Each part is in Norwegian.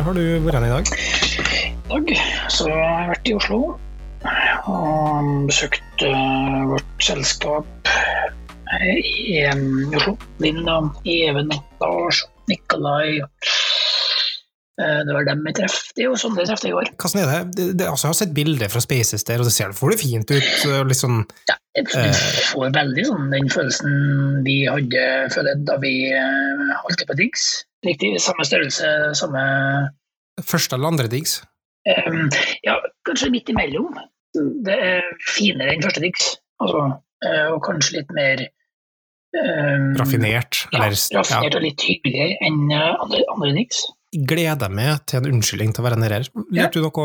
har du vært her i dag? I dag så har jeg vært i Oslo og besøkt uh, vårt selskap eh, i um, Oslo. Linda, Even, Lars, Nikolai. Eh, det var dem jeg traff. Det er jo sånn jeg treffet i går. Hvordan er det? det, det altså, jeg har sett bilder fra Spaces der, og det ser for det fint ut. Litt sånn, Ja, jeg får får veldig sånn den følelsen vi hadde følt da vi eh, holdt på Diggs. Riktig samme størrelse, samme første eller andre digs. Um, ja, kanskje midt imellom. Det er finere enn første Diggs, Altså, eh, og kanskje litt mer um, Raffinert. Ja, raffinert raffinert og litt hyggeligere enn eh, andre, andre Dix. Gleder meg til en unnskyldning til å være nede her. Lærte du noe,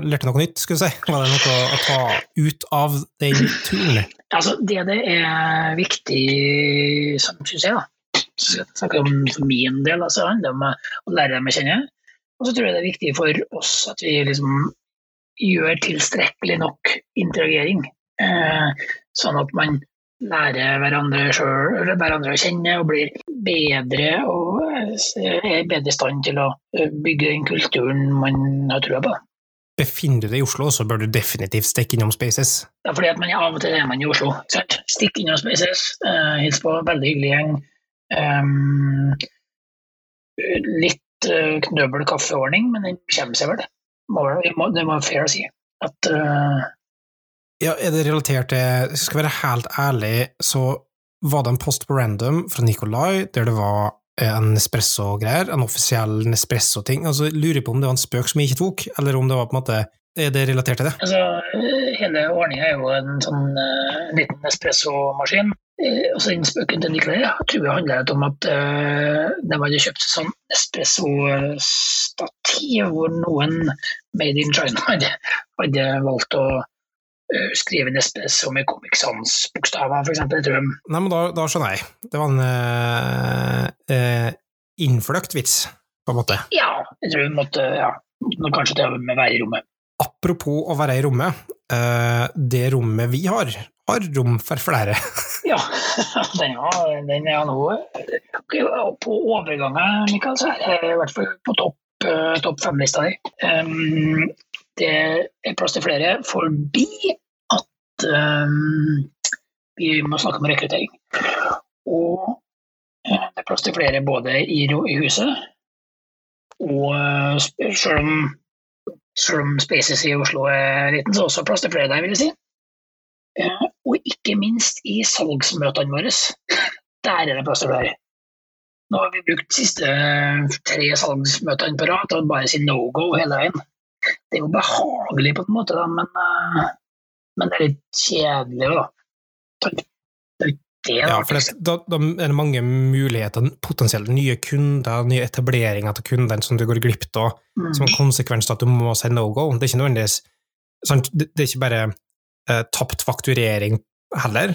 lærte noe nytt, skulle jeg si? Var det noe å ta ut av den turen? Altså, det det er viktig, som syns jeg, da, så skal jeg snakke om for min del, altså, handler om å lære dem å kjenne. Og så tror jeg det er viktig for oss at vi liksom gjør tilstrekkelig nok interagering, eh, sånn at man lærer hverandre sjøl, hverandre å kjenne og blir bedre og er bedre i stand til å eh, bygge den kulturen man har trua på. Befinner du deg i Oslo, så bør du definitivt stikke innom Spaces. Ja, fordi at man av og til er man i Oslo. sant? Stikk innom Spaces, uh, hils på, veldig hyggelig gjeng. Um, litt uh, knøbel kaffeordning, men den kommer seg vel. Det må, det må være fair å si. At eh, Ja, er det relatert til Skal jeg være helt ærlig, så var det en post på random fra Nikolai der det var en Nespresso-greier, en offisiell Nespresso-ting. Altså, jeg lurer på om det var en spøk som jeg ikke tok, eller om det var på en måte Er det relatert til det? altså, eh, hele ordninga er jo en sånn uh, liten espressomaskin. Uh, altså, den spøken til Nikolai jeg tror jeg handler om at uh, de hadde kjøpt seg sånn espresso-stativ hvor noen made in China hadde, hadde valgt å eh, skrive en espresso i Comic Sans-bokstaver, f.eks. Jeg tror de Nei, men da, da skjønner jeg. Det var en eh, eh, innfløkt vits, på en måte. Ja, jeg tror vi måtte ja, kanskje til med å være i rommet. Apropos å være i rommet. eh, det rommet vi har, har rom for flere. Ja, den, har, den er nå På overgangen, Mikael, så er det i hvert fall på topp, eh, topp fem-lista di. Um, det er plass til flere fordi at um, vi må snakke om rekruttering. Og eh, det er plass til flere både i, i huset og eh, selv om, selv om Spaces i Oslo er liten, så er det også plass til flere der, vil jeg si. Eh, og ikke minst i salgsmøtene våre. Der er det plass til flere. Nå har vi brukt de siste tre salgsmøtene på rad til å bare si no go hele veien. Det er jo behagelig på en måte, da, men, eh, men det er litt kjedelig da. Det det. Ja, for det, da, da er det mange muligheter, potensielt nye kunder, nye etableringer til kundene som du går glipp av, Mm. som en konsekvens av at du må si no go. Det er ikke nødvendigvis? Det, er ikke bare eh, tapt fakturering heller.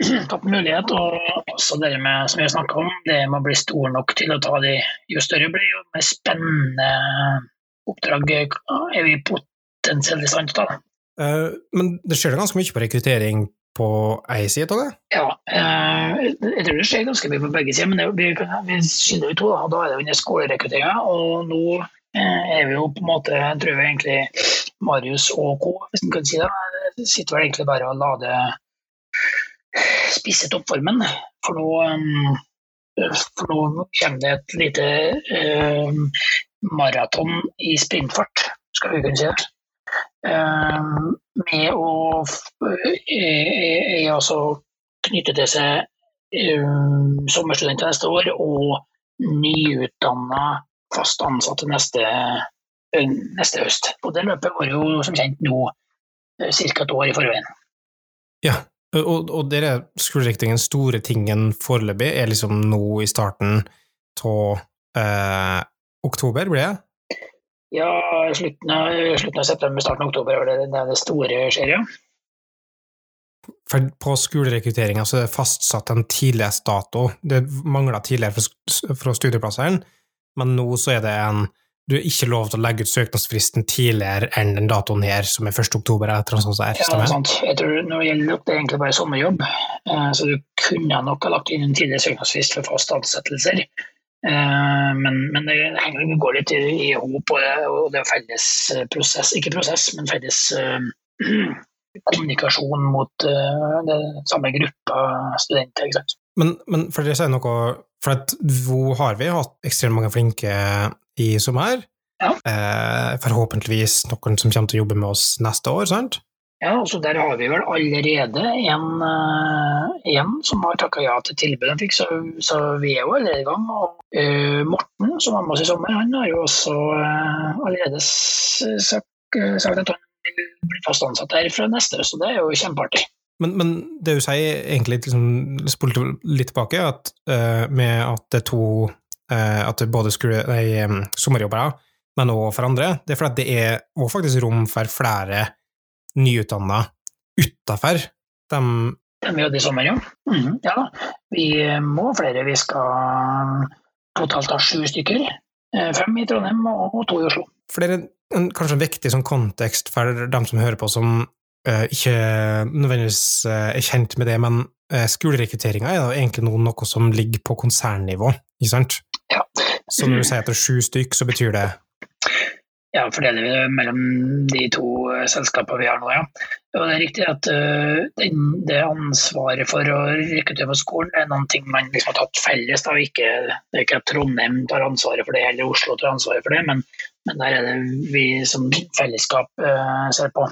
Tapt mulighet, og også det med, som vi har snakket om, det med å bli stor nok til å ta de Jo større blir, jo mer spennende oppdrag er vi potensielt i stand til å ta. Eh, men det skjer ganske mye på rekruttering på ei side av det. Ja, eh, jeg tror det skjer ganske mye på begge sider, men det, vi, vi skiller jo to. Da, da er det under skolerekrutteringa, og nå eh, er vi jo på en måte, tror jeg egentlig Marius og co., hvis en kan si det, sitter vel egentlig bare og lader spisse toppformen. For nå, for nå kommer det et lite maraton i sprintfart, skal vi kunne si det. Eh, med å eh, er altså knytte til seg um, sommerstudenter neste år og nyutdanna fast ansatte neste, eh, neste høst. Og det løpet går jo som kjent nå ca. et år i forveien. Ja, og, og det er den store tingen foreløpig, er liksom nå i starten av eh, oktober, blir det? Ja, slutten av, slutten av september, starten av oktober er det, det, er det store skjer, ja. For på skolerekrutteringa så er det fastsatt en tidligst dato. Det mangla tidligere fra, fra studieplassene, men nå så er det en Du er ikke lov til å legge ut søknadsfristen tidligere enn den datoen her, som er 1. oktober. etter noe sånt er, Ja, sant. Jeg tror Nå gjelder nok, det egentlig bare sommerjobb, eh, så du kunne nok ha lagt inn en tidligere søknadsfrist for fast ansettelser. Eh, men, men det, henger, går litt i, i hop, og, det- og det er felles eh, prosess, ikke prosess, men felles eh, kommunikasjon mot det samme gruppa studenter. ikke sant? Men, men for dere sier noe For at hvor har vi hatt ekstremt mange flinke i sommer. Ja. Eh, forhåpentligvis noen som kommer til å jobbe med oss neste år, sant? Ja, så Der har vi vel allerede en, eh, en som har takka ja til tilbudet han fikk, så, så vi er jo allerede i gang. Og uh, Morten, som var med oss i sommer, han har jo også uh, allerede sagt, sagt at han vil bli fast ansatt her fra neste høst, så det er jo kjempeartig. Men, men det du sier, egentlig liksom, spole litt tilbake, at uh, med at det er to At det både skulle, nei, sommerjobbere, men òg for andre, det er fordi det er også faktisk rom for flere nyutdanna utafor de vi hadde i sommer, ja. Mhm, ja da. Vi må flere. Vi skal totalt ha sju stykker. Eh, Fem i Trondheim og og to i Oslo. For det er en, kanskje en viktig sånn kontekst for dem som hører på, som uh, ikke nødvendigvis eh, er kjent med det, men uh, skolerekrutteringa er da egentlig noe, noe som ligger på konsernnivå, ikke sant? Ja. Så når du sier at det er sju stykk, så betyr det Ja, fordeler vi det mellom de to eh, selskapene vi har nå, ja. Og det er riktig at eh, det ansvaret for å rekruttere på skolen er noen ting man liksom har tatt felles. Da. Ikke, det er ikke at Trondheim tar ansvaret for det, eller Oslo tar ansvaret for det, men, men der er det vi som fellesskap uh, ser på.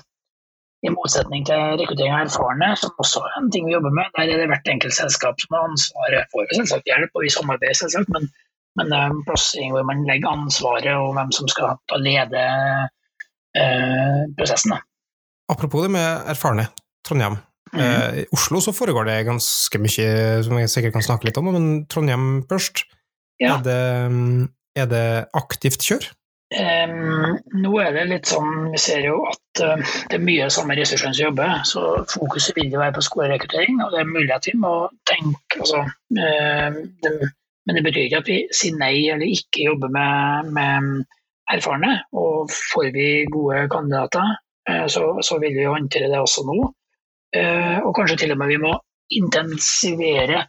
I motsetning til rekruttering av erfarne, som også er en ting vi jobber med, der er det hvert enkelt selskap som har ansvaret for selvsagt hjelp, og vi samarbeider selvsagt, men, men det er en plassering hvor man legger ansvaret og hvem som skal ta lede eh, prosessen. Da. Apropos det med erfarne, Trondheim. Mm. Eh, I Oslo så foregår det ganske mye som jeg sikkert kan snakke litt om, men Trondheim først. Ja. Er, det, mm, er det aktivt kjør? Um, nå er det litt sånn, vi ser jo at uh, det er mye samme ressursene som jobber, så fokuset vil jo være på skolerekruttering, og det er mulig at vi må tenke altså, uh, det, Men det betyr ikke at vi sier nei eller ikke jobber med, med erfarne. Og får vi gode kandidater, eh, så, så vil vi håndtere det også nå. Eh, og kanskje til og med vi må intensivere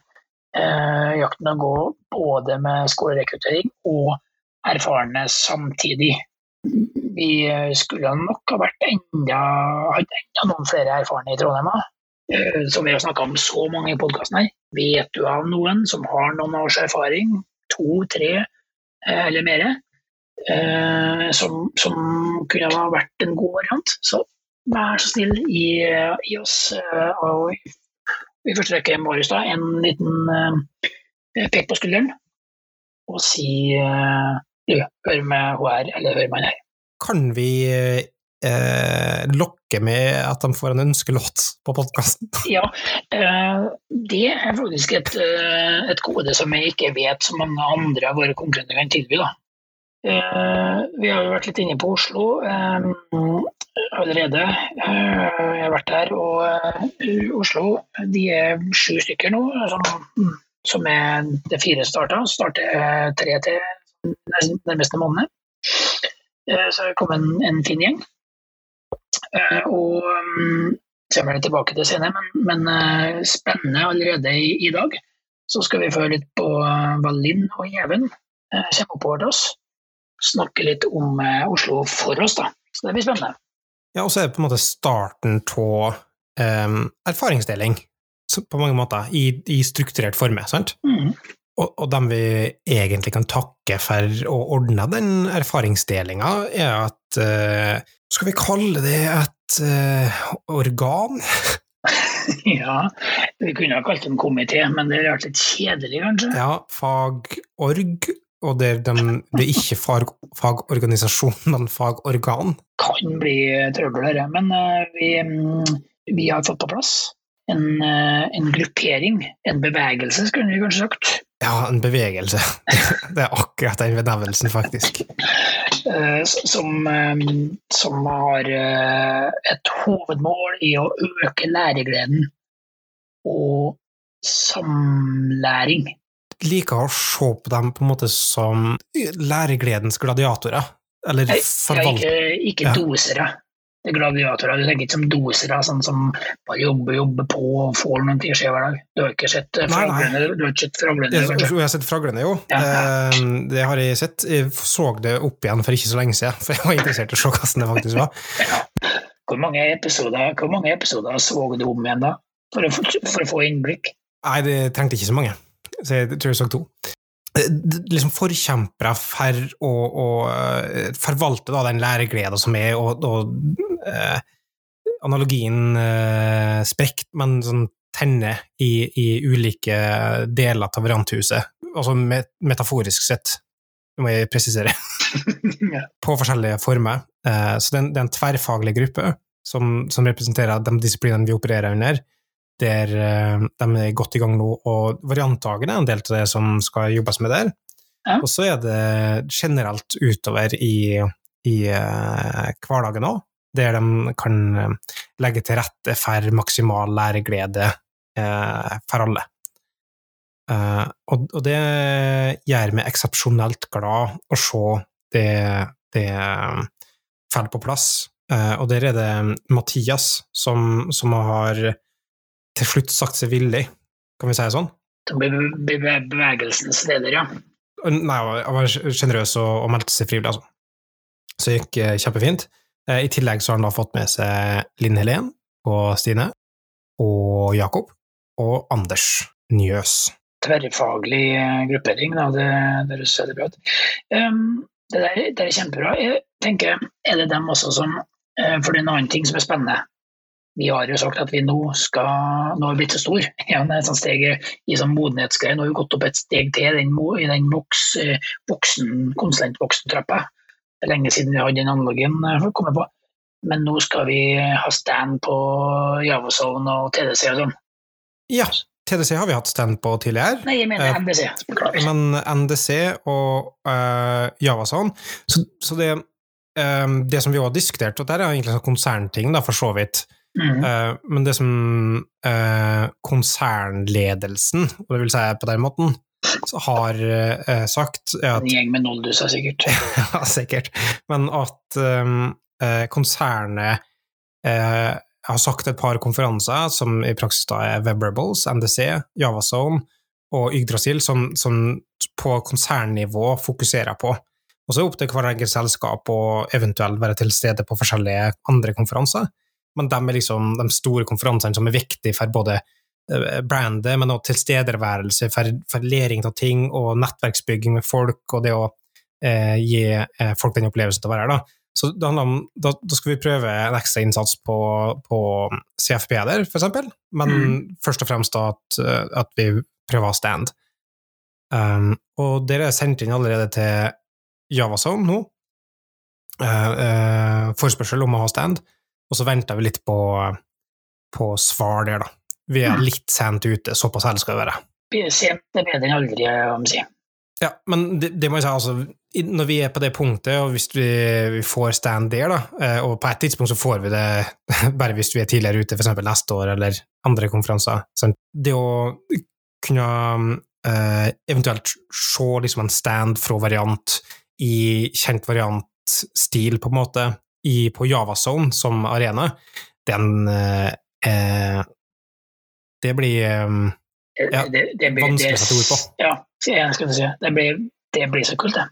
eh, jakten og gå både med skolerekruttering og erfarne samtidig. Vi skulle nok ha vært enda, hatt enda noen flere erfarne i Trondheim. Som vi har snakka om så mange i podkasten her. Vet du av noen som har noen års erfaring, to, tre eh, eller mer, eh, som, som kunne ha vært en god variant, så vær så snill, gi, gi oss eh, og i første rekke Marius da, en liten eh, pek på skulderen og si eh, du, hør med HR, eller hør med her. Kan vi eh, lokke med at de får en ønskelåt på podkasten? Ja, eh, det er faktisk et, eh, et gode som jeg ikke vet så mange andre av våre konkurrenter kan tilby. Da. Eh, vi har jo vært litt inne på Oslo allerede. Jeg har vært der, og Oslo de er sju stykker nå, som, som er det fire starta. Starter tre til nær- nærmeste måned. Så det kom en, en fin gjeng. Eh, og mm, kommer litt tilbake til senere, men, men eh, spennende allerede i, i dag. Så skal vi få høre litt på eh, hva Linn og Even kommer oppover til oss. Snakke litt om Oslo for oss, da. Så det blir spennende. Ja, og så er det på en måte starten av erfaringsdeling, så på mange måter, i, i strukturert forme, sant? Mhm. Og, og dem vi egentlig kan takke for å ordne den erfaringsdelinga, er at uh, Skal vi kalle det et uh, organ? ja, vi kunne ha kalt det en komité, men det er litt kjedelig, kanskje. Ja, fagorg, og det er, de, det er ikke fag, fagorganisasjon, men fagorgan. Kan bli trøbbel dette, men eh, vi, mm, vi har fått på plass en, eh, en gruppering, en bevegelse, skulle vi kanskje sagt. Ja, en bevegelse. Det er akkurat den benevnelsen, faktisk. eh, som, eh, som har et hovedmål i å øke læregleden og samlæring. Liker å se på dem på en måte som læregledens gladiatorer. Eller Nei, Ja, ikke ikke dosere. Gladiatorer. Du tenker ikke som dosere, sånn som bare jobber jobber på og får noen timer hver dag. Du har ikke sett eh, fraglene? Du har ikke sett fraglene, Jeg, jeg har sett Fraglene, jo. Ja, ja. Eh, Det har jeg sett. Jeg så det opp igjen for ikke så lenge siden, for jeg var interessert i å se hvordan det faktisk var. Hvor mange episoder, hvor mange episoder så du om igjen da? For å, få- for å få innblikk? Nei, det trengte ikke så mange, så jeg tror jeg så to. Eh, Liksom forkjempere for å, å forvalte da, den læregleden som er, og, og eh, analogien eh, sprekt, men sånn tenner i, i ulike deler av varianthuset, altså met metaforisk sett, det må jeg presisere. på forskjellige former. Eh, Så det er en, det er en tverrfaglig gruppe som, som representerer de disiplinene vi opererer under, der eh, de er godt i gang nå, og varianttakene er en del av det som skal jobbes med der. Ja. Og så er det generelt utover i, i eh, hverdagen òg, der de kan eh, legge til rette for maksimal læreglede eh, for alle. Eh, og, det gjør meg eksepsjonelt glad å se det, det faller på plass. Eh, og der er det Mathias som, som har til slutt sagt seg villig, kan vi si det sånn? Bevegelsens leder, ja. Nei, han var sjenerøs og, og meldte seg frivillig, altså. Så det gikk kjempefint. Eh, I tillegg så har han da fått med seg Linn Helen og Stine, og Jakob, og Anders Njøs. Tverrfaglig eh, gruppering, da. Det, høres veldig bra ut. Det, der, det er kjempebra. Jeg tenker, er det dem også som eh, For det er en annen ting som er spennende. Vi har jo sagt at vi nå skal Nå har vi blitt så stor. Ja, det er et sånt steg i sånn modenhetsgreie. Nå har vi gått opp et steg til i den, den voks, voksen, konsulentvoksentrappa. Det er lenge siden vi hadde den analogien eh, for å komme på. Men nå skal vi ha stand på Javazone og TDC og sånn. Ja, TDC har vi hatt stand på tidligere. Nei, jeg mener Eh, NDC. Beklager. Men NDC og uh, Javasovn Så, så det, um, det som vi har diskutert, og det er egentlig en sånn konsernting, da, for så vidt, Mhm. Uh, men det som uh, konsernledelsen, og det vil si på den måten, har uh, sagt, at En gjeng med nollduser, sikkert. Ja, sikkert. Men at um, konsernet uh, har sagt et par konferanser, som i praksis da er Webrables, NDC, Javazone og Yggdrasil, som, som på konsernnivå fokuserer på. Og så er det opp til hver enkelt selskap å eventuelt være til stede på forskjellige andre konferanser. Men de er liksom de store konferansene som er viktige for både brandet, men også tilstedeværelse for, for læring av ting og nettverksbygging med folk, og det å eh, gi eh, folk den opplevelsen til å være her. Da. Så det handler om, da, da skal vi prøve en ekstra innsats på, på CFP der, for eksempel, men Mm. først og fremst da at, eh, at vi prøver å stand. Um, og dere er sendt inn allerede til Javazone nå, uh, uh, forespørsel om å ha stand, og så venter vi litt på, på svar der, da. Vi er litt sent ute, såpass ærlig skal vi være. Sent er bedre enn aldri, om si. Ja, men det, det må jeg si, altså, når vi er på det punktet, og hvis vi, vi får stand der, da, eh, og på et tidspunkt så får vi det bare hvis vi er tidligere ute, f.eks. neste år, eller andre konferanser, sant? det å kunne eh, eventuelt se liksom en stand fra variant i kjent variantstil, på en måte, i, på Javazone som arena, den eh, Det blir eh, Ja, det, det blir, vanskelig å det- sette ord på. Ja, jeg skal si. Det blir, det blir så kult, det.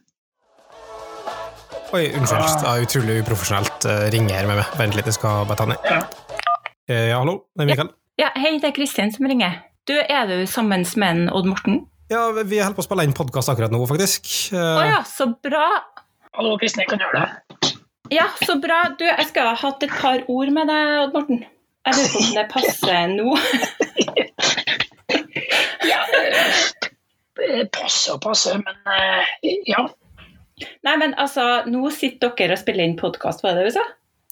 Oi, unnskyld. Det er utrolig uprofesjonelt uh, ringe her med meg. Vent litt, jeg skal bare ta ned. Ja. Eh, ja, hallo? Det er Mikael. Ja, hei, det er Kristin som ringer. Du, er du sammen med en Odd Morten? Ja, vi holder på å spille inn podkast akkurat nå, faktisk. Å Eh, ja, så bra. Hallo, Kristin, jeg kan gjøre det. Ja, så bra. Du, jeg skal ha hatt et par ord med deg, Odd Morten. Jeg lurer på om det passer nå. Ja, det passe og passe, men eh, ja. Nei, men altså, nå sitter dere og spiller inn podkast, var det det du sa?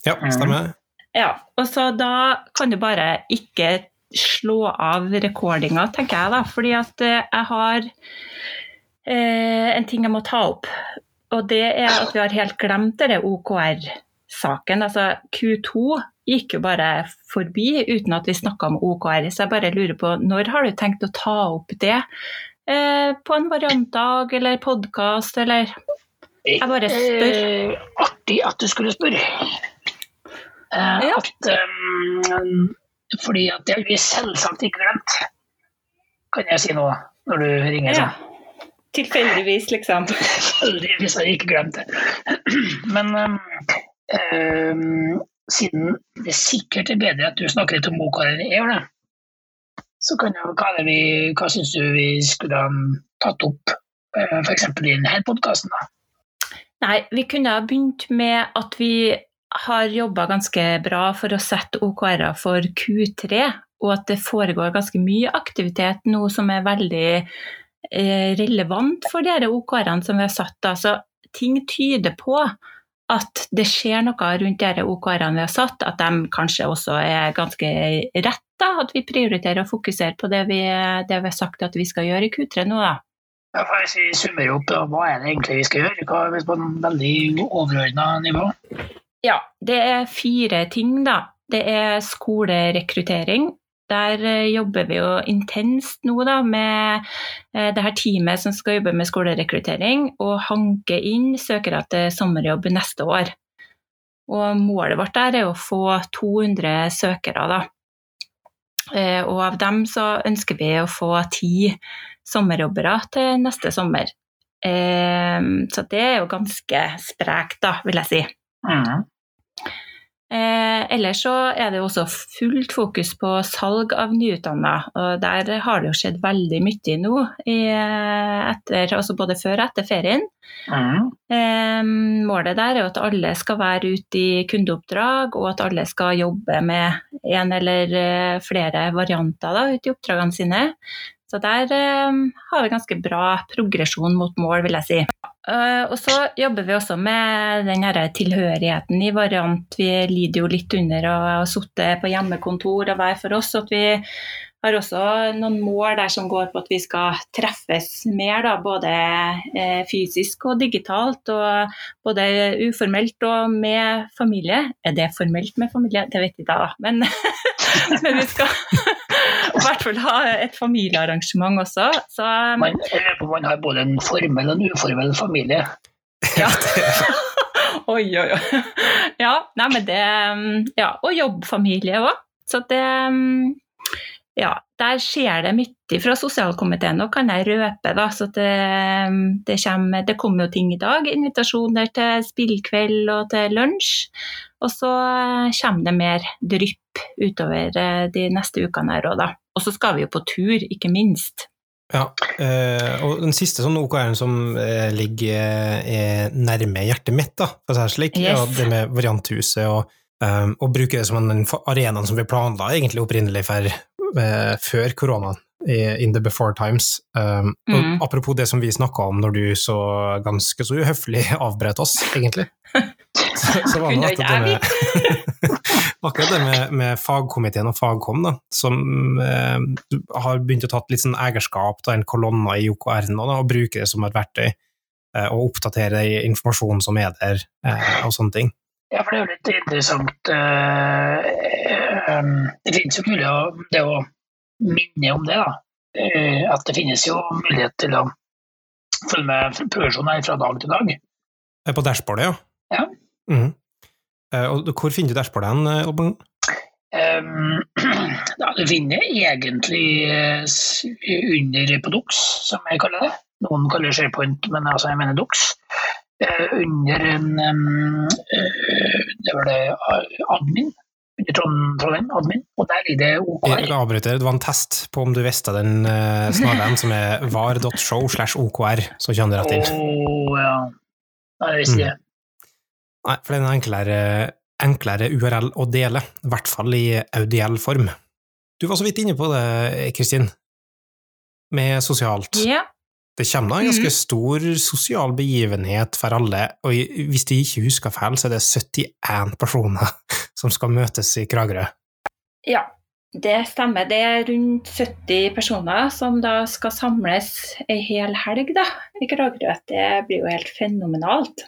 ja, stemmer. Ja. Og så da kan du bare ikke slå av recordinga, tenker jeg da. Fordi at eh, jeg har eh, en ting jeg må ta opp. Og det er at vi har helt glemt det OKR-saken. Altså Q2 gikk jo bare forbi uten at vi snakka om OKR. Så jeg bare lurer på, når har du tenkt å ta opp det? Eh, på en variantdag eller podkast eller Jeg bare spør. Eh, artig at du skulle spørre. Eh, Ja. at, um, fordi at det har vi selvsagt ikke glemt, kan jeg si nå når du ringer Ja. sånn. Tilfeldigvis, liksom. Tilfeldigvis har jeg ikke glemt det. Men um, um, siden det sikkert er bedre at du snakker litt om Moka enn jeg gjør det, så kan jeg, hva, vi, hva syns du vi skulle ha tatt opp uh, f.eks. i denne podkasten? Nei, vi kunne ha begynt med at vi har jobba ganske bra for å sette OKR-er for Q3, og at det foregår ganske mye aktivitet nå som er veldig eh, relevant for de OKR-ene som vi har satt. Altså, ting tyder på at det skjer noe rundt de OKR-ene vi har satt, at de kanskje også er ganske rett. da, At vi prioriterer og fokuserer på det vi, det vi har sagt at vi skal gjøre i Q3 nå. da. Ja, for vi summerer opp, da, hva er det egentlig vi skal gjøre? Hva, på en veldig overordna nivå? Ja, det er fire ting, da. Det er skolerekruttering. Der eh, jobber vi jo intenst nå da, med eh, det her teamet som skal jobbe med skolerekruttering, og hanke inn søkere til sommerjobb neste år. Og målet vårt der er å få 200 søkere, da. Eh, Og av dem så ønsker vi å få ti sommerjobbere til neste sommer. Så det er jo ganske sprekt, da, vil jeg si. Mhm. Eh, ellers så er det også fullt fokus på salg av nyutdanna, og der har det jo skjedd veldig mye nå, i, etter, altså både før og etter ferien. Mm. Eh, målet der er at alle skal være ute i kundeoppdrag, og at alle skal jobbe med en eller eh, flere varianter da, ute i oppdragene sine. Så der eh, har vi ganske bra progresjon mot mål, vil jeg si. Uh, og så jobber vi også med den her tilhørigheten i variant. Vi lider jo litt under å ha sittet på hjemmekontor og hver for oss. At vi har også noen mål der som går på at vi skal treffes mer, da, både eh, fysisk og digitalt. Og både uformelt og med familie. Er det formelt med familie? Det vet jeg da. Men, men vi skal i hvert fall ha et familiearrangement også. Så Man, man har både en formell og en uformell familie. Ja. oi, oi, oi. Ja, nei, men det Ja, og jobbfamilie òg. Så det Ja, der skjer det mye fra sosialkomiteen, Nå kan jeg røpe, da. Så det, det, kommer, det kommer jo ting i dag. Invitasjoner til spillkveld og til lunsj. Og så kommer det mer drypp utover eh, de neste ukene her òg, da. Og så skal vi jo på tur, ikke minst. Ja, eh, og den siste sånn OKR-en som eh, ligger eh, nærme hjertet mitt, da, for å si det slik, Yes. ja, det med varianthuset og, eh, og bruke det som en arena som vi planla egentlig opprinnelig for, eh, før koronaen, i- in the before times. Um, og Mm. apropos det som vi snakka om når du så ganske så uhøflig avbrøt oss, egentlig. Så, så var det akkurat det med, akkurat det med, med fagkomiteen og Fagkom, da, som eh, har begynt å tatt litt sånn eierskap til en kolonne i OKR nå, da, og bruke det som et verktøy, eh, og oppdatere informasjonen som er der, eh, og sånne ting. Ja, for det er jo litt interessant. eh, eh, Det finnes jo mulig å, det å minne om det, da. Eh, At det finnes jo mulighet til å følge med progresjonen fra dag til dag. På dashboardet, ja. Ja. Eh, og hvor finner du dashbordet hen, Oddmund? Um, ja, du finner egentlig under på Dox, som jeg kaller det. Noen kaller det SharePoint, men altså jeg mener Dox. Eh, under en eh, Det var det eh, admin. Under Trondheim, admin. Og der ligger det Jeg OKR. avbryter, det var en test på om du visste den snarveien som er var.show slash okr, så kommer du rett inn. Å ja. Nei, jeg visste jeg. Nei, for det er en enklere, enklere URL å dele, i hvert fall i audiell form. Du var så vidt inne på det, Kristin, med sosialt. Ja. Det kommer da en ganske stor sosial begivenhet for alle, og hvis de ikke husker feil, så er det 71 personer som skal møtes i Kragerø. Ja, det stemmer. Det er rundt 70 personer som da skal samles ei hel helg da, i Kragerø. Det blir jo helt fenomenalt.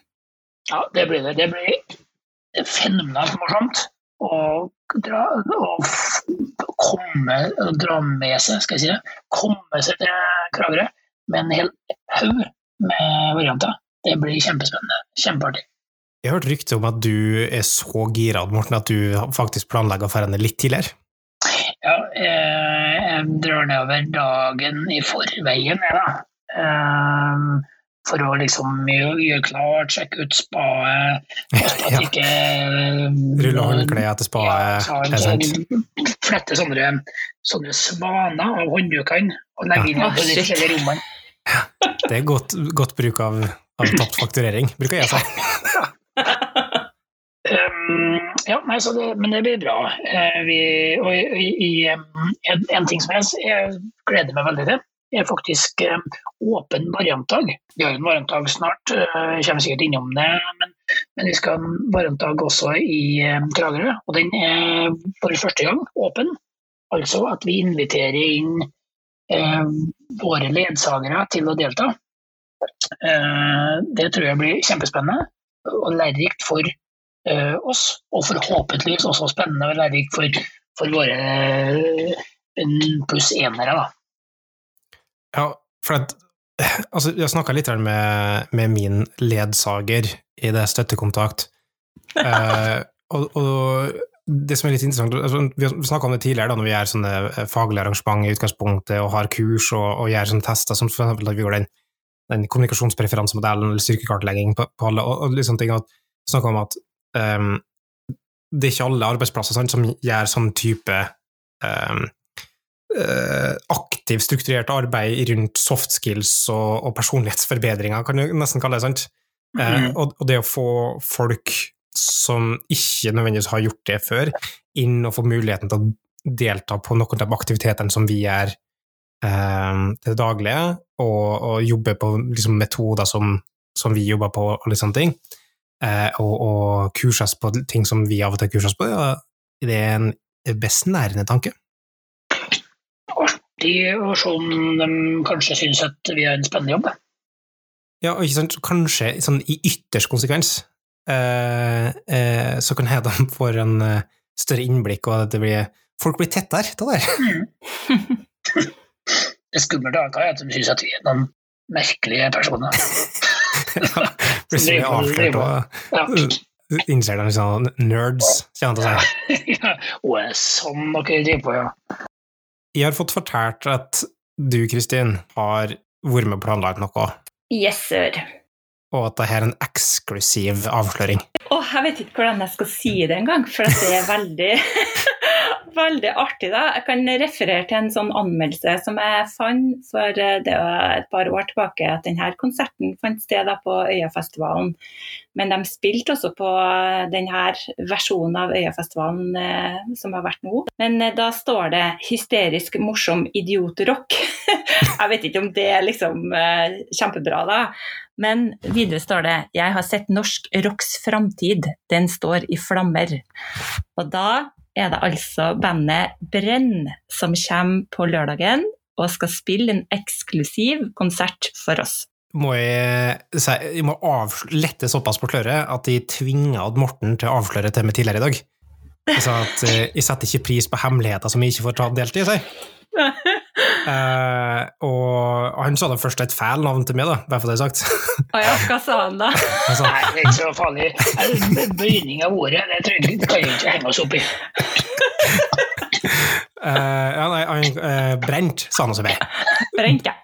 Ja, det blir det. Det blir fenomenalt morsomt å dra, og komme, og dra med seg, skal jeg si det, komme seg til Kragerø med en hel haug med varianter. Det blir kjempespennende. Kjempeartig. Jeg har hørt rykte om at du er så gira, Morten, at du faktisk planlegger å dra ned litt tidligere. Ja, eh, jeg drar nedover dagen i forveien, jeg, da. Eh, for å liksom gjøre, klart, sjekke ut spaet. Ja. ikke eh, Rulle håndkleet etter Ja, spaet. så er sant? flette sånne, sånne svaner av hånddukene og legge inn Ja. i de forskjellige rommene. Det er godt, godt bruk av, av tapt fakturering, bruker jeg å si. Ja, nei, det, men det blir bra. Eh, vi, og i, i, en, en ting som jeg, jeg gleder meg veldig til, er faktisk åpen variantdag. Vi har en variantdag snart, uh, kommer sikkert innom det, men, men vi skal ha en variantdag også i um, Kragerø. Og den er for første gang åpen. Altså at vi inviterer inn våre ledsagere til å delta. Eh, det tror jeg blir kjempespennende og lærerikt for eh, oss, og forhåpentligvis også spennende og lærerikt for, for våre eh, pluss enere. Da. Ja, for at, altså, jeg snakka litt med, med min ledsager i det støttekontakt, eh, og, og det som er litt interessant, altså, vi har snakka om det tidligere, da, når vi gjør sånne eh, faglige arrangement i utgangspunktet, og har kurs og, og gjør sånne tester, som for eksempel at vi gjorde den, den kommunikasjonspreferansemodellen eller styrkekartlegging på, på alle, og, og sånne ting at, snakka om at um, det er ikke alle arbeidsplasser sant, som gjør sånn type um, uh, aktiv, strukturert arbeid rundt soft skills og, og personlighetsforbedringer, kan du nesten kalle det. sant? Eh, uh, og, og det å få folk som ikke nødvendigvis har gjort det før, inn og få muligheten til å delta på noen av aktivitetene som vi gjør eh, til daglige, og, og jobbe på liksom, metoder som, som vi jobber på, og litt sånne ting, eh, og, og kurses på ting som vi av og til kurses på, ja, det er en best nærende tanke. Artig å se om de kanskje syns at vi har en spennende jobb. Ja, og ikke sant, kanskje sånn i ytterst konsekvens, så kan hende de får en eh, større innblikk, og at det blir, folk blir tettere av det der. Det skumle er at de syns at vi er noen merkelige personer. ja, plutselig avslørt og innser de sånn nerds, kommer han til å si. ja. Og er sånn dere driver på, ja. Jeg har fått fortalt at du, Kristin, har vært med og planlagt noe, Yes, sir. Og at dette er en eksklusiv avsløring. Oh, jeg vet ikke hvordan jeg skal si det engang, for det er veldig, veldig artig. da. Jeg kan referere til en sånn anmeldelse som jeg fant for eh, det var et par år tilbake, at denne konserten fant sted på Øyafestivalen. Men de spilte også på denne versjonen av Øyafestivalen eh, som har vært nå. Men eh, da står det 'hysterisk morsom idiotrock'. jeg vet ikke om det er liksom eh, kjempebra, da. Men videre står det 'Jeg har sett norsk rocks framtid, den står i flammer'. Og da er det altså bandet Brenn som kommer på lørdagen og skal spille en eksklusiv konsert for oss. Må jeg, jeg må lette såpass på sløret at jeg tvinga Morten til å avsløre til meg tidligere i dag. Sa at eh, jeg setter ikke pris på hemmeligheter som jeg ikke får ta delt i. Si. Eh, og han sa det først et feil navn til meg, da, bare for det er sagt. Å ja, hva sa han da? Han sa Nei, det er ikke så farlig. Bøyning av ordet, det tror jeg det kan vi ikke henge oss opp i. Uh, ja, nei, han, eh, brent, sa han også meg. Brent, ja.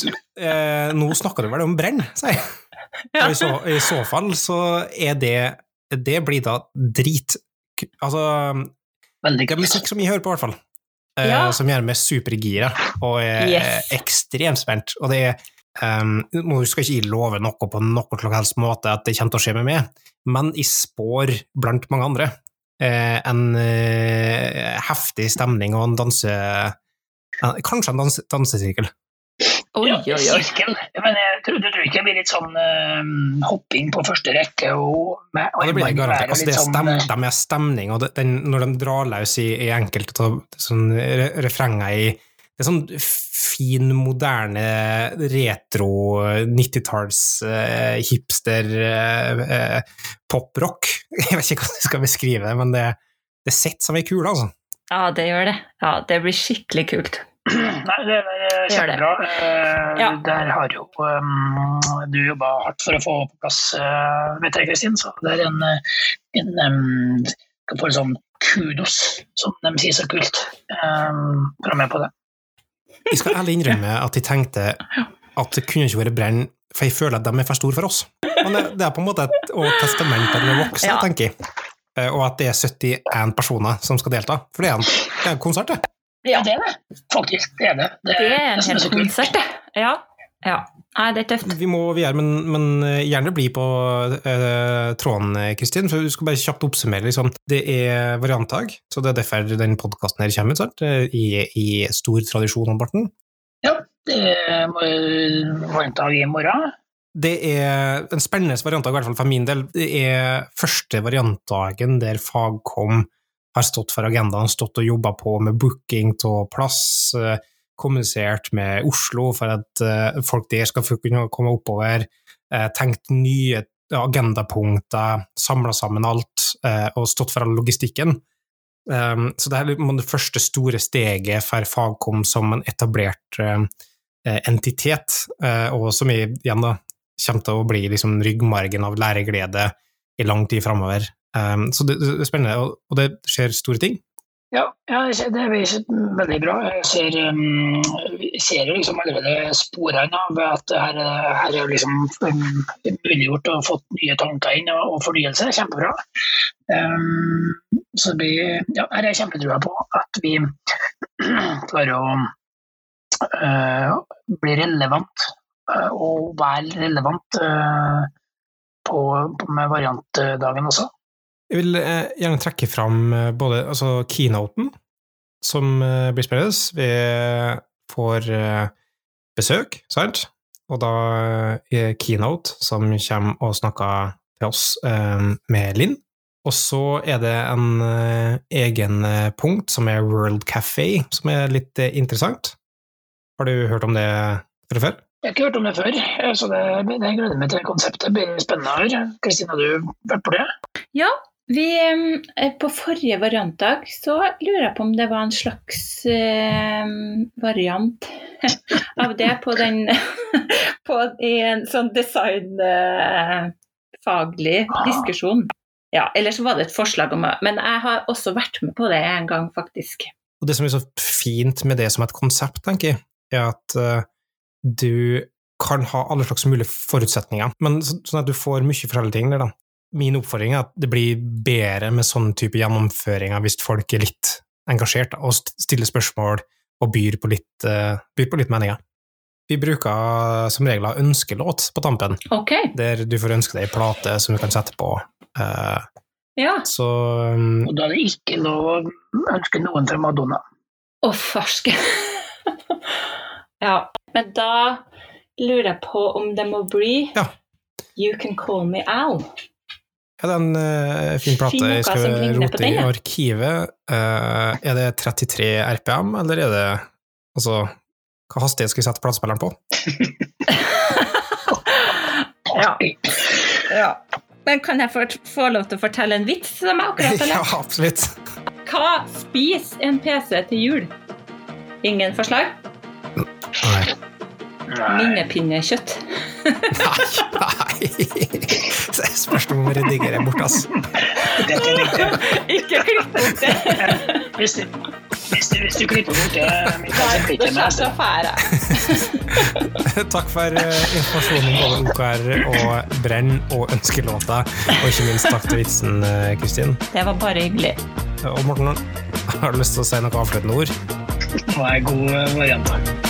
Du, eh, nå snakker du vel om brenn, sier jeg. Ja. i så, I så fall så er det Det blir da drit... Altså, Veldig det er musikk som jeg hører på, i hvert fall. Eh, Ja. Som gjør meg supergira, og er Yes. ekstremt spent. Og det er um, Nå skal ikke jeg love noe på noen som helst måte at det kommer til å skje med meg, men jeg spår blant mange andre eh, en eh, heftig stemning og en danse... Kanskje en dans dansesirkel. Oi, Ja, oi, oi. sirkel. Men jeg tror, du tror ikke det blir litt sånn uh, hopping på første rekke og, med, Ja, det blir det garantert. Altså, det er sånn, stem, eh, de er stemning, og det, den, når de drar løs i, i enkelte sånn re, refrenger i Det er sånn fin, moderne, retro 90-talls eh, hipster eh, eh, poprock. Jeg vet ikke hvordan jeg skal beskrive det, men det, det sitter som ei kule, altså. Ja, det gjør det. Ja, det blir skikkelig kult. Nei, det er det. kjempebra. Eh, Ja. Der har jo um, du jobba hardt for å få på plass, uh, vet jeg, Kristin. Så det er en, eh, en um, skal få litt sånn kudos, som de sier så kult, um, for å være med på det. Jeg skal ærlig innrømme at jeg tenkte at det kunne ikke vært Brenn, for jeg føler at de er for store for oss. Men det, det er på en måte et og testament vi er voksne, Ja. tenker jeg. Eh, Og at det er 71 personer som skal delta. For det er en, det er en konsert, det. Ja, det er det. Faktisk, det er det. Det, det er en hel konsert, det. Ja. ja. Nei, det er tøft. Vi må videre, men, men eh, gjerne bli på eh, tråden, eh, Kristin. For du skal bare kjapt oppsummere. Liksom. Det er variantdag, så det er derfor den podkasten her kommer ut. sant? Eh, I, I stor tradisjon om Barten. Ja, det er variantdag i morgen. Det er en spennende variantdag, i hvert fall for min del. Det er første variantdagen der Fagkom har stått for agendaen, stått og jobba på med booking av plass, eh, kommunisert med Oslo for at eh, folk der skal kunne komme oppover, eh, tenkt nye agendapunkter, samla sammen alt, og stått for all logistikken. Um, så det er det første store steget for Fagkom som en etablert entitet, og som igjen da, kommer til å bli liksom ryggmargen av læreglede i lang tid framover. Um, så det, det er spennende, og, det skjer store ting. Ja, ja det er veldig bra. Jeg ser, um, ser liksom allerede sporene av at her, er- her er liksom muliggjort og fått nye tanker inn og, og fornyelse. Kjempebra. Um, så vi, ja, her er jeg kjempetrua på at vi klarer å uh, bli relevant uh, og være relevant uh, på, på, med variantdagen også. Jeg vil eh, gjerne trekke fram eh, både altså keynoten, som eh, blir spennende. Vi får eh, besøk, sant? Og da er keynote som kommer og snakker til oss eh, med Linn. Og så er det en eh, egen punkt som er World Café, som er litt eh, interessant. Har du hørt om det fra før? Jeg har ikke hørt om det før, så det, det gleder meg til konseptet. Det blir spennende Kristina. Har du vært på det? Ja, vi, eh, på forrige variantdag så lurer jeg på om det var en slags eh, variant av det på den på, I en sånn designfaglig eh, diskusjon. Ja, eller så var det et forslag om det. Men jeg har også vært med på det en gang, faktisk. Og det som er så fint med det som et konsept, tenker jeg, er at eh, du kan ha alle slags mulige forutsetninger, men så- sånn at du får mye forskjellige ting der, da. Min oppfordring er at det blir bedre med sånn type gjennomføringer hvis folk er litt engasjert og stiller spørsmål og byr på litt, eh, byr på litt meninger. Vi bruker som regel ha ønskelåt på tampen, Ok. der du får ønske deg ei plate som du kan sette på. Eh, Ja. så um, Og da er det ikke lov å ønske noen fra Madonna. Å, farske. ja. Men da lurer jeg på om det må bli Ja. You Can Call Me Al. Ja, det er en uh, fin plate. Jeg skal rote i arkivet. Uh, er det 33 RPM, eller er det Altså, hva hastighet skal vi sette platespilleren på? Ja. Ja. Men kan jeg få, få lov til å fortelle en vits som jeg akkurat har ja, absolutt. Hva spiser en PC til jul? Ingen forslag? Nei. Nei. Minnepinnekjøtt. Nei, nei. Det spørs om redigerer bort, altså. Dette er riktig. Ikke klipp bort det. Hvis du, hvis du, hvis du klipper bort det, blir Da det ikke med. slår jeg. Takk for eh, informasjonen om både OKR og Brenn og ønskelåta, og ikke minst takk til vitsen, eh, Kristin. Det var bare hyggelig. Og Morten, har du lyst til å si noe avsluttende ord? Det var en god variant.